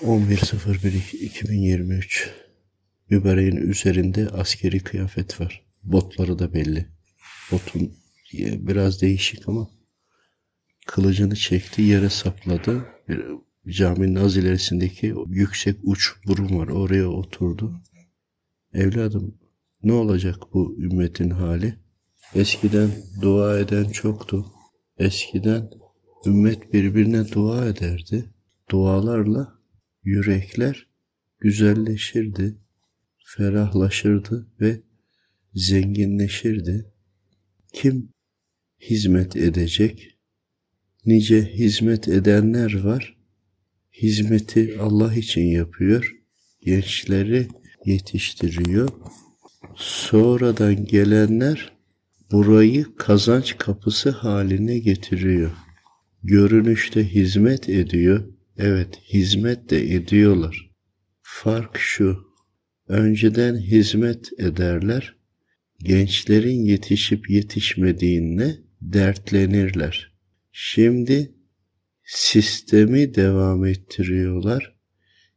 11.01.2023 Mübareğin üzerinde askeri kıyafet var. Botları da belli. Botun biraz değişik ama kılıcını çekti yere sapladı. Bir, caminin az ilerisindeki yüksek uç burun var. Oraya oturdu. Evladım ne olacak bu ümmetin hali? Eskiden dua eden çoktu. Eskiden ümmet birbirine dua ederdi. Dualarla yürekler güzelleşirdi, ferahlaşırdı ve zenginleşirdi. Kim hizmet edecek? Nice hizmet edenler var. Hizmeti Allah için yapıyor. Gençleri yetiştiriyor. Sonradan gelenler burayı kazanç kapısı haline getiriyor. Görünüşte hizmet ediyor. Evet, hizmet de ediyorlar. Fark şu. Önceden hizmet ederler. Gençlerin yetişip yetişmediğine dertlenirler. Şimdi sistemi devam ettiriyorlar.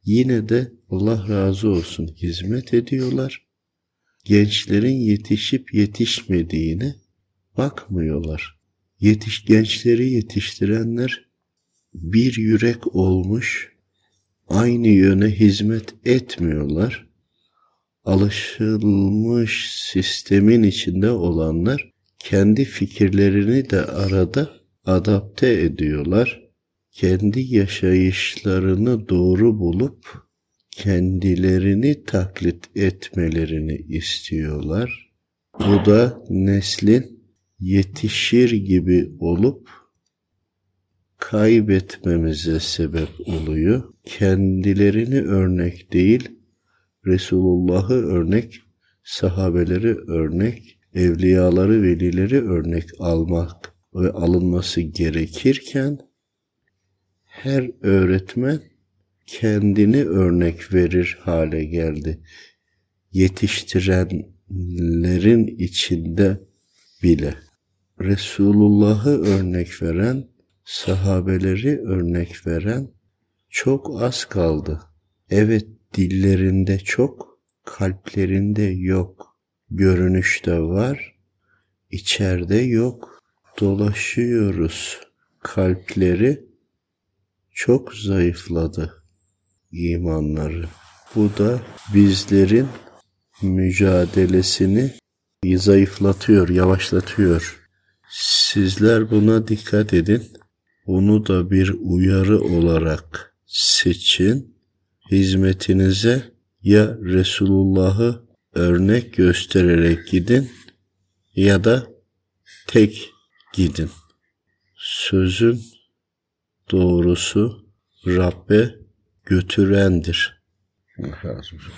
Yine de Allah razı olsun hizmet ediyorlar. Gençlerin yetişip yetişmediğine bakmıyorlar. Yetiş gençleri yetiştirenler bir yürek olmuş, aynı yöne hizmet etmiyorlar. Alışılmış sistemin içinde olanlar kendi fikirlerini de arada adapte ediyorlar. Kendi yaşayışlarını doğru bulup kendilerini taklit etmelerini istiyorlar. Bu da neslin yetişir gibi olup kaybetmemize sebep oluyor. Kendilerini örnek değil, Resulullah'ı örnek, sahabeleri örnek, evliyaları, velileri örnek almak ve alınması gerekirken her öğretmen kendini örnek verir hale geldi. Yetiştirenlerin içinde bile Resulullah'ı örnek veren sahabeleri örnek veren çok az kaldı. Evet dillerinde çok, kalplerinde yok. Görünüşte var, içeride yok. Dolaşıyoruz. Kalpleri çok zayıfladı imanları. Bu da bizlerin mücadelesini zayıflatıyor, yavaşlatıyor. Sizler buna dikkat edin. Bunu da bir uyarı olarak seçin. Hizmetinize ya Resulullah'ı örnek göstererek gidin ya da tek gidin. Sözün doğrusu Rabbe götürendir.